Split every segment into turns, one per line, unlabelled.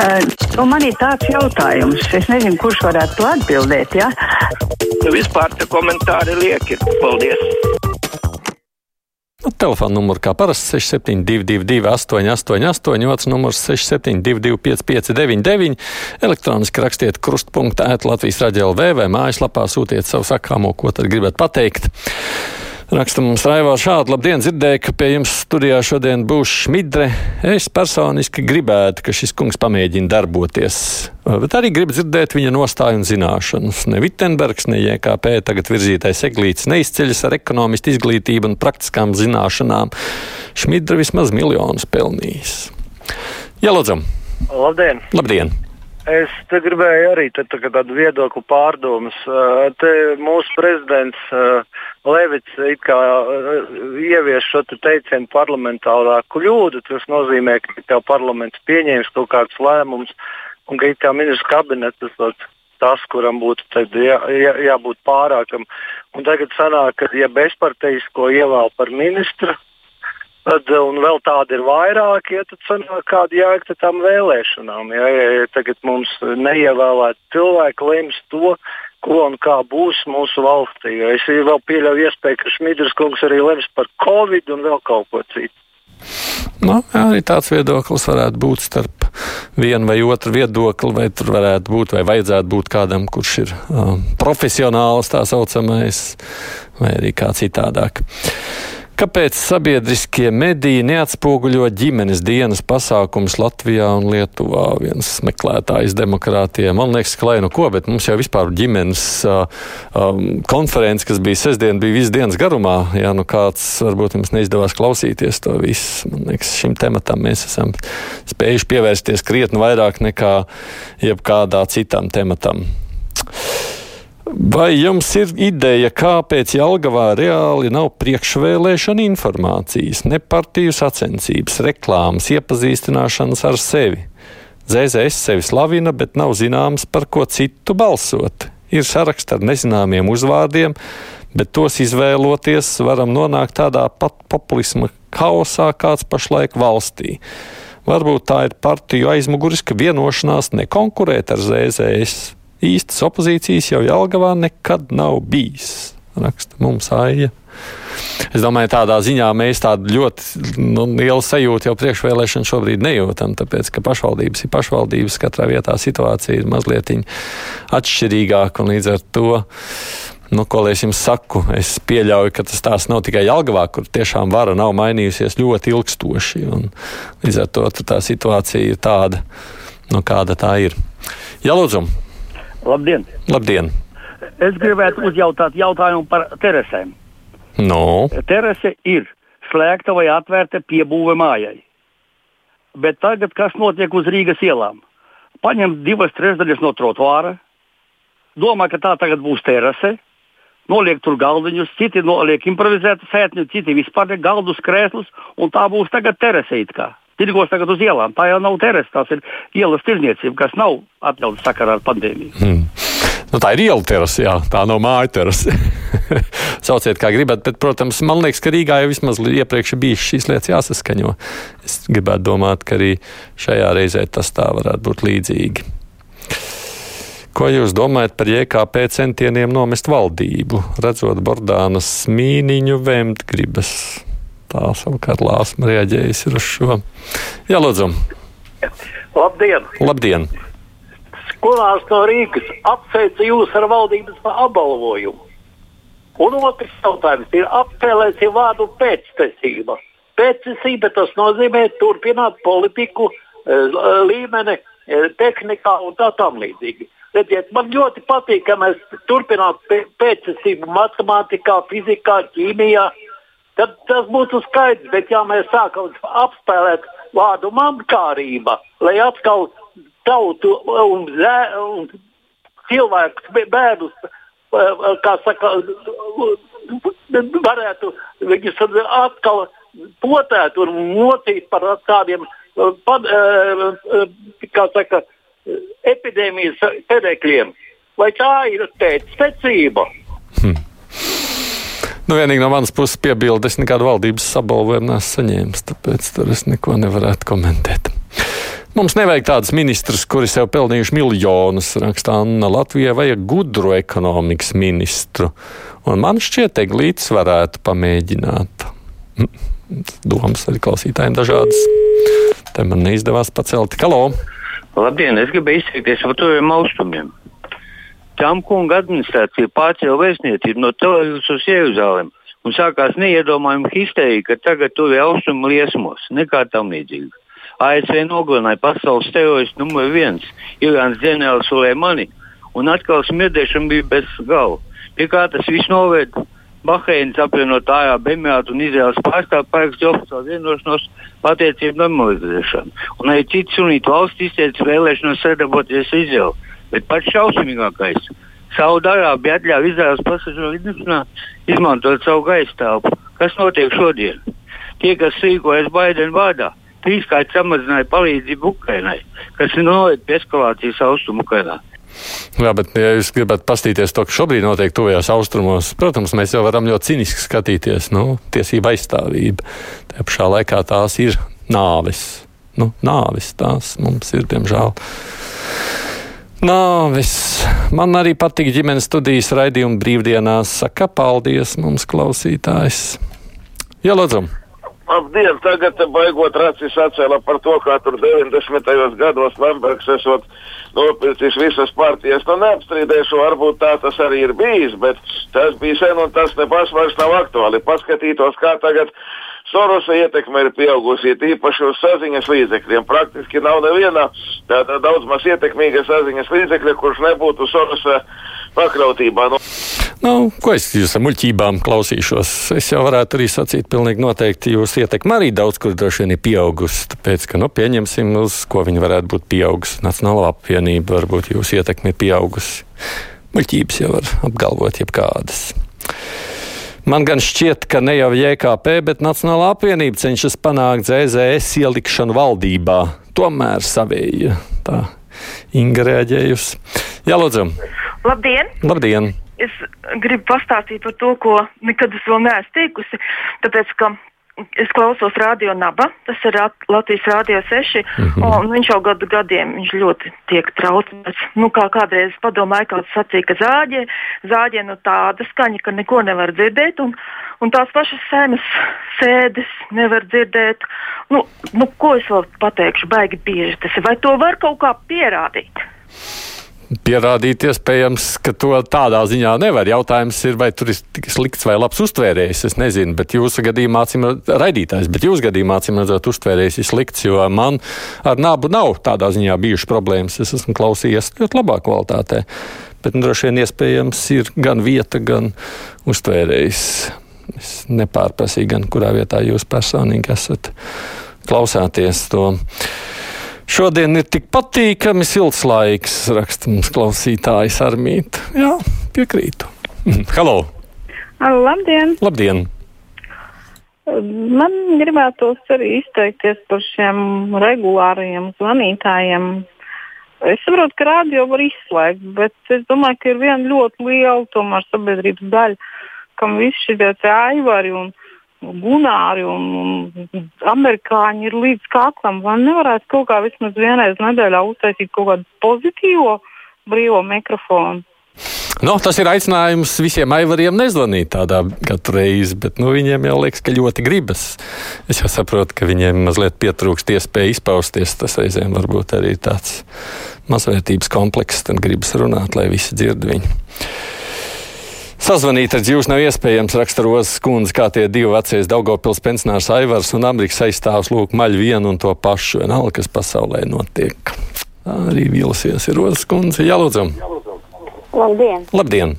Uh, nu, man ir tāds jautājums, es nezinu, kurš varētu to atbildēt. Ja?
Nu, vispār tie komentāri lieki. Paldies!
Nu, Telefona numurs kā parasti 6722, 888, otrs numurs 6722, 559, elektroniski rakstiet krustpunktā, Latvijas raidījā LV vai mājaslapā sūtiet savu sakāmo, ko tad gribat pateikt. Raksta mums Raivā šādi. Labdien, dzirdēju, ka pie jums studijā šodien būs Šmidre. Es personiski gribētu, ka šis kungs pamēģina darboties. Bet arī gribu dzirdēt viņa nostāju un zināšanas. Ne Vitsenbergs, ne JKP tagad virzītais eglītis neizceļas ar ekonomistu izglītību un praktiskām zināšanām. Šmidre vismaz miljonus pelnījis. Jā, lūdzam!
Labdien!
Labdien.
Es te gribēju arī te, tā, tādu viedokļu pārdomas. Te mūsu prezidents Levits ievies šo te teicienu parlamentārā kļūdu. Tas nozīmē, ka parlaments pieņēmis kaut kādus lēmumus un ka ministrs kabinets tas kuram būtu jā, jā, jābūt pārākam. Un tagad sanāk, ka ja bezparteisko ievēl par ministru, Tad, un vēl tādi ir vairāk, ja tad sanāk kāda jēga tam vēlēšanām. Ja, ja, ja tagad mums neievēlēt cilvēki lems to, ko un kā būs mūsu valstī. Ja es vēl pieļauju iespēju, ka Šmidrs kungs arī lems par Covid un vēl kaut ko citu.
Nu, arī tāds viedoklis varētu būt starp vienu vai otru viedokli, vai tur varētu būt, vai vajadzētu būt kādam, kurš ir um, profesionāls, tā saucamais, vai arī kā citādāk. Kāpēc sabiedriskie mediji neatspoguļo ģimenes dienas pasākumus Latvijā un Lietuvā? Viens meklētājs demokrātijā. Man liekas, ka lai nu ko, bet mums jau vispār ģimenes uh, um, konferences, kas bija sestdien, bija visas dienas garumā. Jā, nu kāds varbūt jums neizdevās klausīties to visu. Man liekas, šim tematam mēs esam spējuši pievērsties krietni vairāk nekā jebkādā citam tematam. Vai jums ir ideja, kāpēc Jālgavā reāli nav priekšvēlēšana informācijas, ne partiju sacensības, reklāmas, iepazīstināšanas ar sevi? ZZS sevi slavina, bet nav zināms, par ko citu balsot. Ir saraksts ar nezināmiem uzvārdiem, bet tos izvēloties varam nonākt tādā pat populisma haosā, kāds pašlaik valstī. Varbūt tā ir partiju aizmuguriska vienošanās nekonkurēt ar ZZS īstas opozīcijas jau Jālgavā nekad nav bijis. Raksta mums aija. Es domāju, tādā ziņā mēs tādu ļoti nu, lielu sajūtu jau priekšvēlēšanu šobrīd nejūtam, tāpēc, ka pašvaldības ir pašvaldības, katrā vietā situācija ir mazliet atšķirīgāka un līdz ar to. Nu, ko lai es jums saku, es pieļauju, ka tas tās nav tikai Jālgavā, kur tiešām vara nav mainījusies ļoti ilgstoši. Līdz ar to tā situācija ir tāda, nu, kāda tā ir. Jā, lūdzu!
Labdien!
Labdien.
Es gribētu uzjautāt jautājumu par terasēm.
No.
Terase ir slēgta vai atvērta piebūve mājai. Bet tagad kas notiek uz Rīgas ielām? Paņem divas trešdaļas no trotuāra, domā, ka tā tagad būs terase, noliek tur galdiņus, citi noliek improvizētu sētņu, citi vispār ne galdus, krēslus, un tā būs tagad terase it kā tirgos tagad uz ielām. Tā jau nav terasa, tās ir ielas tirdzniecība, kas nav atļauts sakarā ar pandēmiju. Hmm.
Nu, tā ir iela terasa, jā, tā nav māja terasa. Sauciet, kā gribat, bet, protams, man liekas, ka Rīgā jau vismaz iepriekš bijis šīs lietas jāsaskaņo. Es gribētu domāt, ka arī šajā reizē tas tā varētu būt līdzīgi. Ko jūs domājat par JKP centieniem nomest valdību, redzot Bordānas mīniņu vēmt gribas? Tā savukārt Lāsma reaģējis uz šo. Jā, lūdzu.
Labdien!
Labdien.
Skolās no Rīgas apsveicu jūs ar valdības apbalvojumu. Un otrs jautājums ir apspēlēsim vārdu pēctecība. Pēctecība tas nozīmē turpināt politiku eh, līmeni, eh, tehnikā un tā tam līdzīgi. Redziet, man ļoti patīk, ka mēs turpinām pēctecību matemātikā, fizikā, ķīmijā, tad tas būtu skaidrs. Bet ja mēs sākam apspēlēt vārdu mankārība, lai atkal tautu un, zē, un cilvēkus, bērnus, kā saka, varētu viņus atkal potēt un mocīt par tādiem, kā saka, epidēmijas pēdēkļiem. Vai tā ir pēctecība? Hmm.
Nu, vienīgi no manas puses piebildu, es nekādu valdības sabalvojumu neesmu saņēmis, tāpēc tur es neko nevarētu komentēt. Mums nevajag tādus ministrus, kuri sev pelnījuši miljonus, rakstā Anna. Latvijai vajag gudru ekonomikas ministru. Un man šķiet, Eglītis varētu pamēģināt. Domas arī klausītājiem dažādas. Te man neizdevās pacelt. Halo!
Labdien, es gribēju izteikties par tojiem austrumiem. Tam kunga administrācija pārcēla vēstniecību no Televīzijas uz Jeruzalem un sākās neiedomājama histērija, ka tagad tur ir austrumu liesmos, nekā tam līdzīga. ASV nogalināja pasaules teroristu numur viens, Irānas ģenerāli Suleimani, un atkal smirdēšana bija bez gala. Pie kā tas viss noved? Bahreinas apvienot Arābu Emirātu un Izraels pārstāvju parakst oficiālu vienošanos attiecību normalizēšanu. Un arī citas sunītu valsts izteica vēlēšanos sadarboties ar Izraelu. Bet pats šausmīgākais - Saudārābija atļāva Izraels pasažieru lidmašīnā izmantot savu gaisa telpu. Kas notiek šodien? Tie, kas rīkojas Baidena vārdā, trīskārt samazināja palīdzību Ukrainai, kas noved pie eskalācijas austrumu Ukrainā.
Jā, bet, ja jūs gribat paskatīties to, kas šobrīd notiek tuvajos austrumos, protams, mēs jau varam ļoti ciniski skatīties, nu, tiesība aizstāvība. Tajā pašā laikā tās ir nāves. Nu, nāves tās mums ir, diemžēl. Nāvis. Man arī patīk ģimenes studijas raidījuma brīvdienās. Saka, paldies mums klausītājs. Jā, lūdzu.
Labdien, tagad baigot racis atcēla par to, kā tur 90. gados Lambergs esot nopircis visas partijas. Nu, neapstrīdēšu, varbūt tā tas arī ir bijis, bet tas bija sen un tas nepas vairs nav aktuāli. Paskatītos, kā tagad Sorosa ietekme ir pieaugusi, īpaši uz saziņas līdzekļiem. Praktiski nav neviena tāda daudz maz ietekmīga saziņas līdzekļa, kurš nebūtu Sorosa pakļautībā. Nu.
Nu, ko es jūs ar muļķībām klausīšos? Es jau varētu arī sacīt, pilnīgi noteikti jūsu ietekme arī daudz kur droši vien ir pieaugusi. Tāpēc, ka, nu, pieņemsim, uz ko viņa varētu būt pieaugusi. Nacionāla apvienība varbūt jūsu ietekme ir pieaugusi. Muļķības jau var apgalvot jebkādas. Man gan šķiet, ka ne jau JKP, bet Nacionālā apvienība cenšas panākt ZZS ielikšanu valdībā. Tomēr savējie. Tā Inga reaģējusi. Jā, lūdzu.
Labdien!
Labdien!
Es gribu pastāstīt par to, ko nekad es vēl neesmu teikusi. Tāpēc, ka es klausos radio naba, tas ir Latvijas Rādio 6, mm -hmm. un viņš jau gadu gadiem viņš ļoti tiek traucēts. Nu, kā kādreiz padomāja, kāds sacīja, ka zāģē, zāģē nu tāda skaņa, ka neko nevar dzirdēt, un, un tās pašas sēnes sēdes nevar dzirdēt. Nu, nu, ko es vēl pateikšu, baigi bieži tas ir, vai to var kaut kā pierādīt?
Pierādīt, iespējams, ka to tādā ziņā nevar. Jautājums ir, vai tur ir slikts vai labs uztvērējs. Es nezinu, bet jūsu gadījumā, acīm raidītājs, bet jūsu gadījumā, acīm redzot, uztvērējs ir slikts, jo man ar nabu nav tādā ziņā bijušas problēmas. Es esmu klausījies ļoti labā kvalitātē. Bet nu, droši vien iespējams ir gan vieta, gan uztvērējs. Es nepārprasīju, gan kurā vietā jūs personīgi esat klausāties to. Šodien ir tik patīkami silts laiks, raksta mums klausītājs Armīta. Jā, piekrītu. Halo!
Labdien!
Labdien!
Man gribētos arī izteikties par šiem regulāriem zvanītājiem. Es saprotu, ka rādio var izslēgt, bet es domāju, ka ir viena ļoti liela tomēr sabiedrības daļa, kam visi šie aivari un Gunāri un, un amerikāņi ir līdz kaklam. Vai nevarētu kaut kā vismaz vienreiz nedēļā uztaisīt kaut kādu pozitīvu brīvo mikrofonu?
Nu, tas ir aicinājums visiem aivariem nezvanīt tādā katru reizi, bet nu, viņiem jau liekas, ka ļoti gribas. Es jau saprotu, ka viņiem mazliet pietrūkst iespēja izpausties. Tas reizēm varbūt arī tāds mazvērtības komplekss, tad gribas runāt, lai visi dzird viņu. Sazvanīt ar jūs nav iespējams, raksta Rozes kundze, kā tie divi vecie Daugopils pensionārs Aivars un Amerikas aizstāvs lūk maļ vienu un to pašu, vienalga, kas pasaulē notiek. Arī vīlusies ir Rozes kundze. Jā, lūdzu.
Labdien!
Labdien!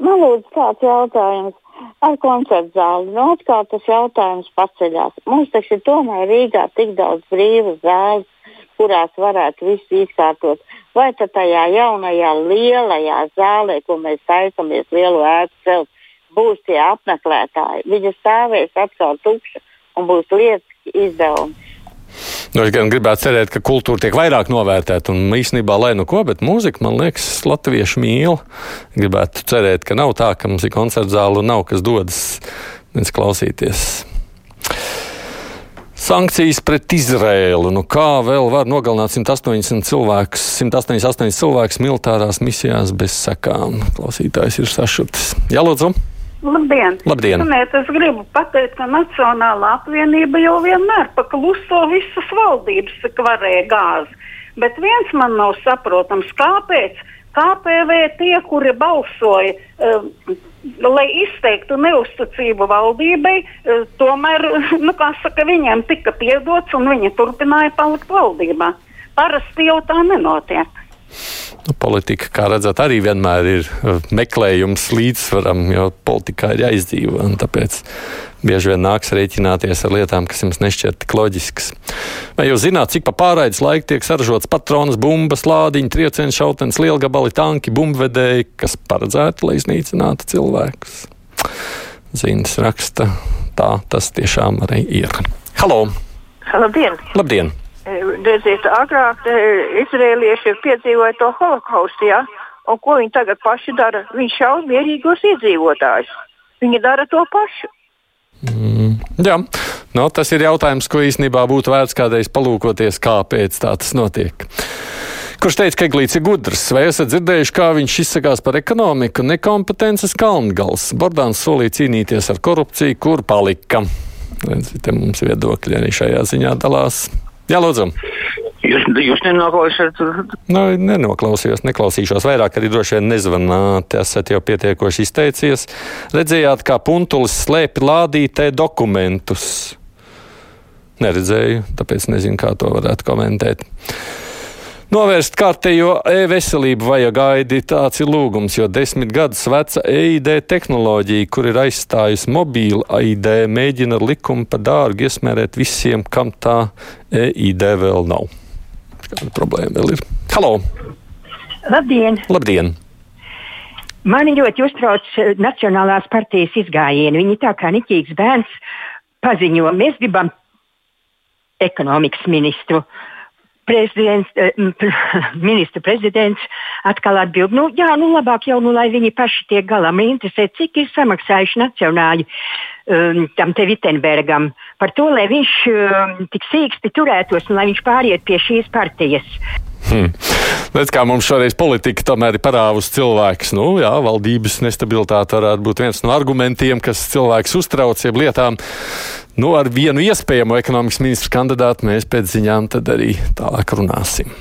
Man lūdzu tāds jautājums ar koncertu zāli. Nu, kā tas jautājums paceļās? Mums taču tomēr Rīgā tik daudz brīvas zāles, kurās varētu visu izkārtot vai tad tajā jaunajā lielajā zālē, ko mēs taisamies lielu ēku celt, būs tie apmeklētāji. Viņa stāvēs atkal tukša un būs lietas izdevumi.
Nu, es gan gribētu cerēt, ka kultūra tiek vairāk novērtēta. Un īstenībā, lai nu ko, bet mūzika, man liekas, latvieši mīl. Gribētu cerēt, ka nav tā, ka mums ir koncerta zāle un nav kas dodas klausīties. Sankcijas pret Izrēlu. Nu, kā vēl var nogalināt 180 cilvēkus, 188 cilvēkus militārās misijās bez sekām? Klausītājs ir sašutis. Jā, lūdzu!
Labdien!
Labdien.
Ziniet, es gribu pateikt, ka Nacionālā apvienība jau vienmēr pakluso visas valdības, cik varēja gāzi. Bet viens man nav saprotams, kāpēc KPV tie, kuri balsoja, uh, lai izteiktu neusticību valdībai, uh, tomēr nu, saka, viņiem tika piedots un viņi turpināja palikt valdībā. Parasti jau tā nenotiek.
Nu, politika, kā redzat, arī vienmēr ir uh, meklējums līdzsvaram, jo politikā ir jāizdzīvo. Tāpēc bieži vien nāks rēķināties ar lietām, kas jums nešķiet tik loģiskas. Vai jūs zināt, cik pa pārraides laiku tiek saražots patronas, bumbas, lādiņi, triecienu šautenes, lielgabali, tanki, bumbvedēji, kas paredzēti, lai iznīcinātu cilvēkus? Zīnes raksta, tā tas tiešām arī ir. Halo!
Labdien!
Labdien.
Redziet, agrāk izrēlieši piedzīvoja to holokaustu, ja? un ko viņi tagad paši dara? Viņi šauj mierīgos iedzīvotājus. Viņi dara to pašu.
Mm, jā, no, tas ir jautājums, ko īstenībā būtu vērts kādreiz palūkoties, kāpēc tā tas notiek. Kurš teica, ka Eglīts ir gudrs? Vai esat dzirdējuši, kā viņš izsakās par ekonomiku? Nekompetences kalngals. Bordāns solīja cīnīties ar korupciju, kur palika. Redziet, mums viedokļi arī šajā ziņā dalās. Jā, lūdzu.
Jūs, jūs nenoklausījāt?
Nu, nenoklausījos, neklausīšos vairāk, arī droši vien nezvanāt. Esat jau pietiekoši izteicies. Redzējāt, kā puntulis slēpj lādītē dokumentus. Neredzēju, tāpēc nezinu, kā to varētu komentēt. Novērst kārtējo e-veselību vajag gaidi. Tāds ir lūgums, jo desmit gadus veca EID tehnoloģija, kur ir aizstājusi mobīlu ID, mēģina likumu pa dārgu iesmērēt visiem, kam tā EID vēl nav. Kāda problēma vēl ir? Halo!
Labdien!
Labdien!
Mani ļoti uztrauc Nacionālās partijas izgājieni. Viņi tā kā niķīgs bērns paziņo, mēs gribam ekonomikas ministru. Prezidents, ministra prezidents atkal atbild, nu, jā, nu, labāk jau, nu, lai viņi paši tiek galā. Man interesē, cik ir samaksājuši nacionāļi tam te Vitsenbergam par to, lai viņš um, tik sīksti turētos un lai viņš pāriet pie šīs partijas.
Hmm. Redz, kā mums šoreiz politika tomēr ir parāvusi cilvēks. Nu, jā, valdības nestabilitāte varētu būt viens no argumentiem, kas cilvēks uztrauc, jeb lietām. Nu, ar vienu iespējamo ekonomikas ministru kandidātu mēs pēc ziņām tad arī tālāk runāsim.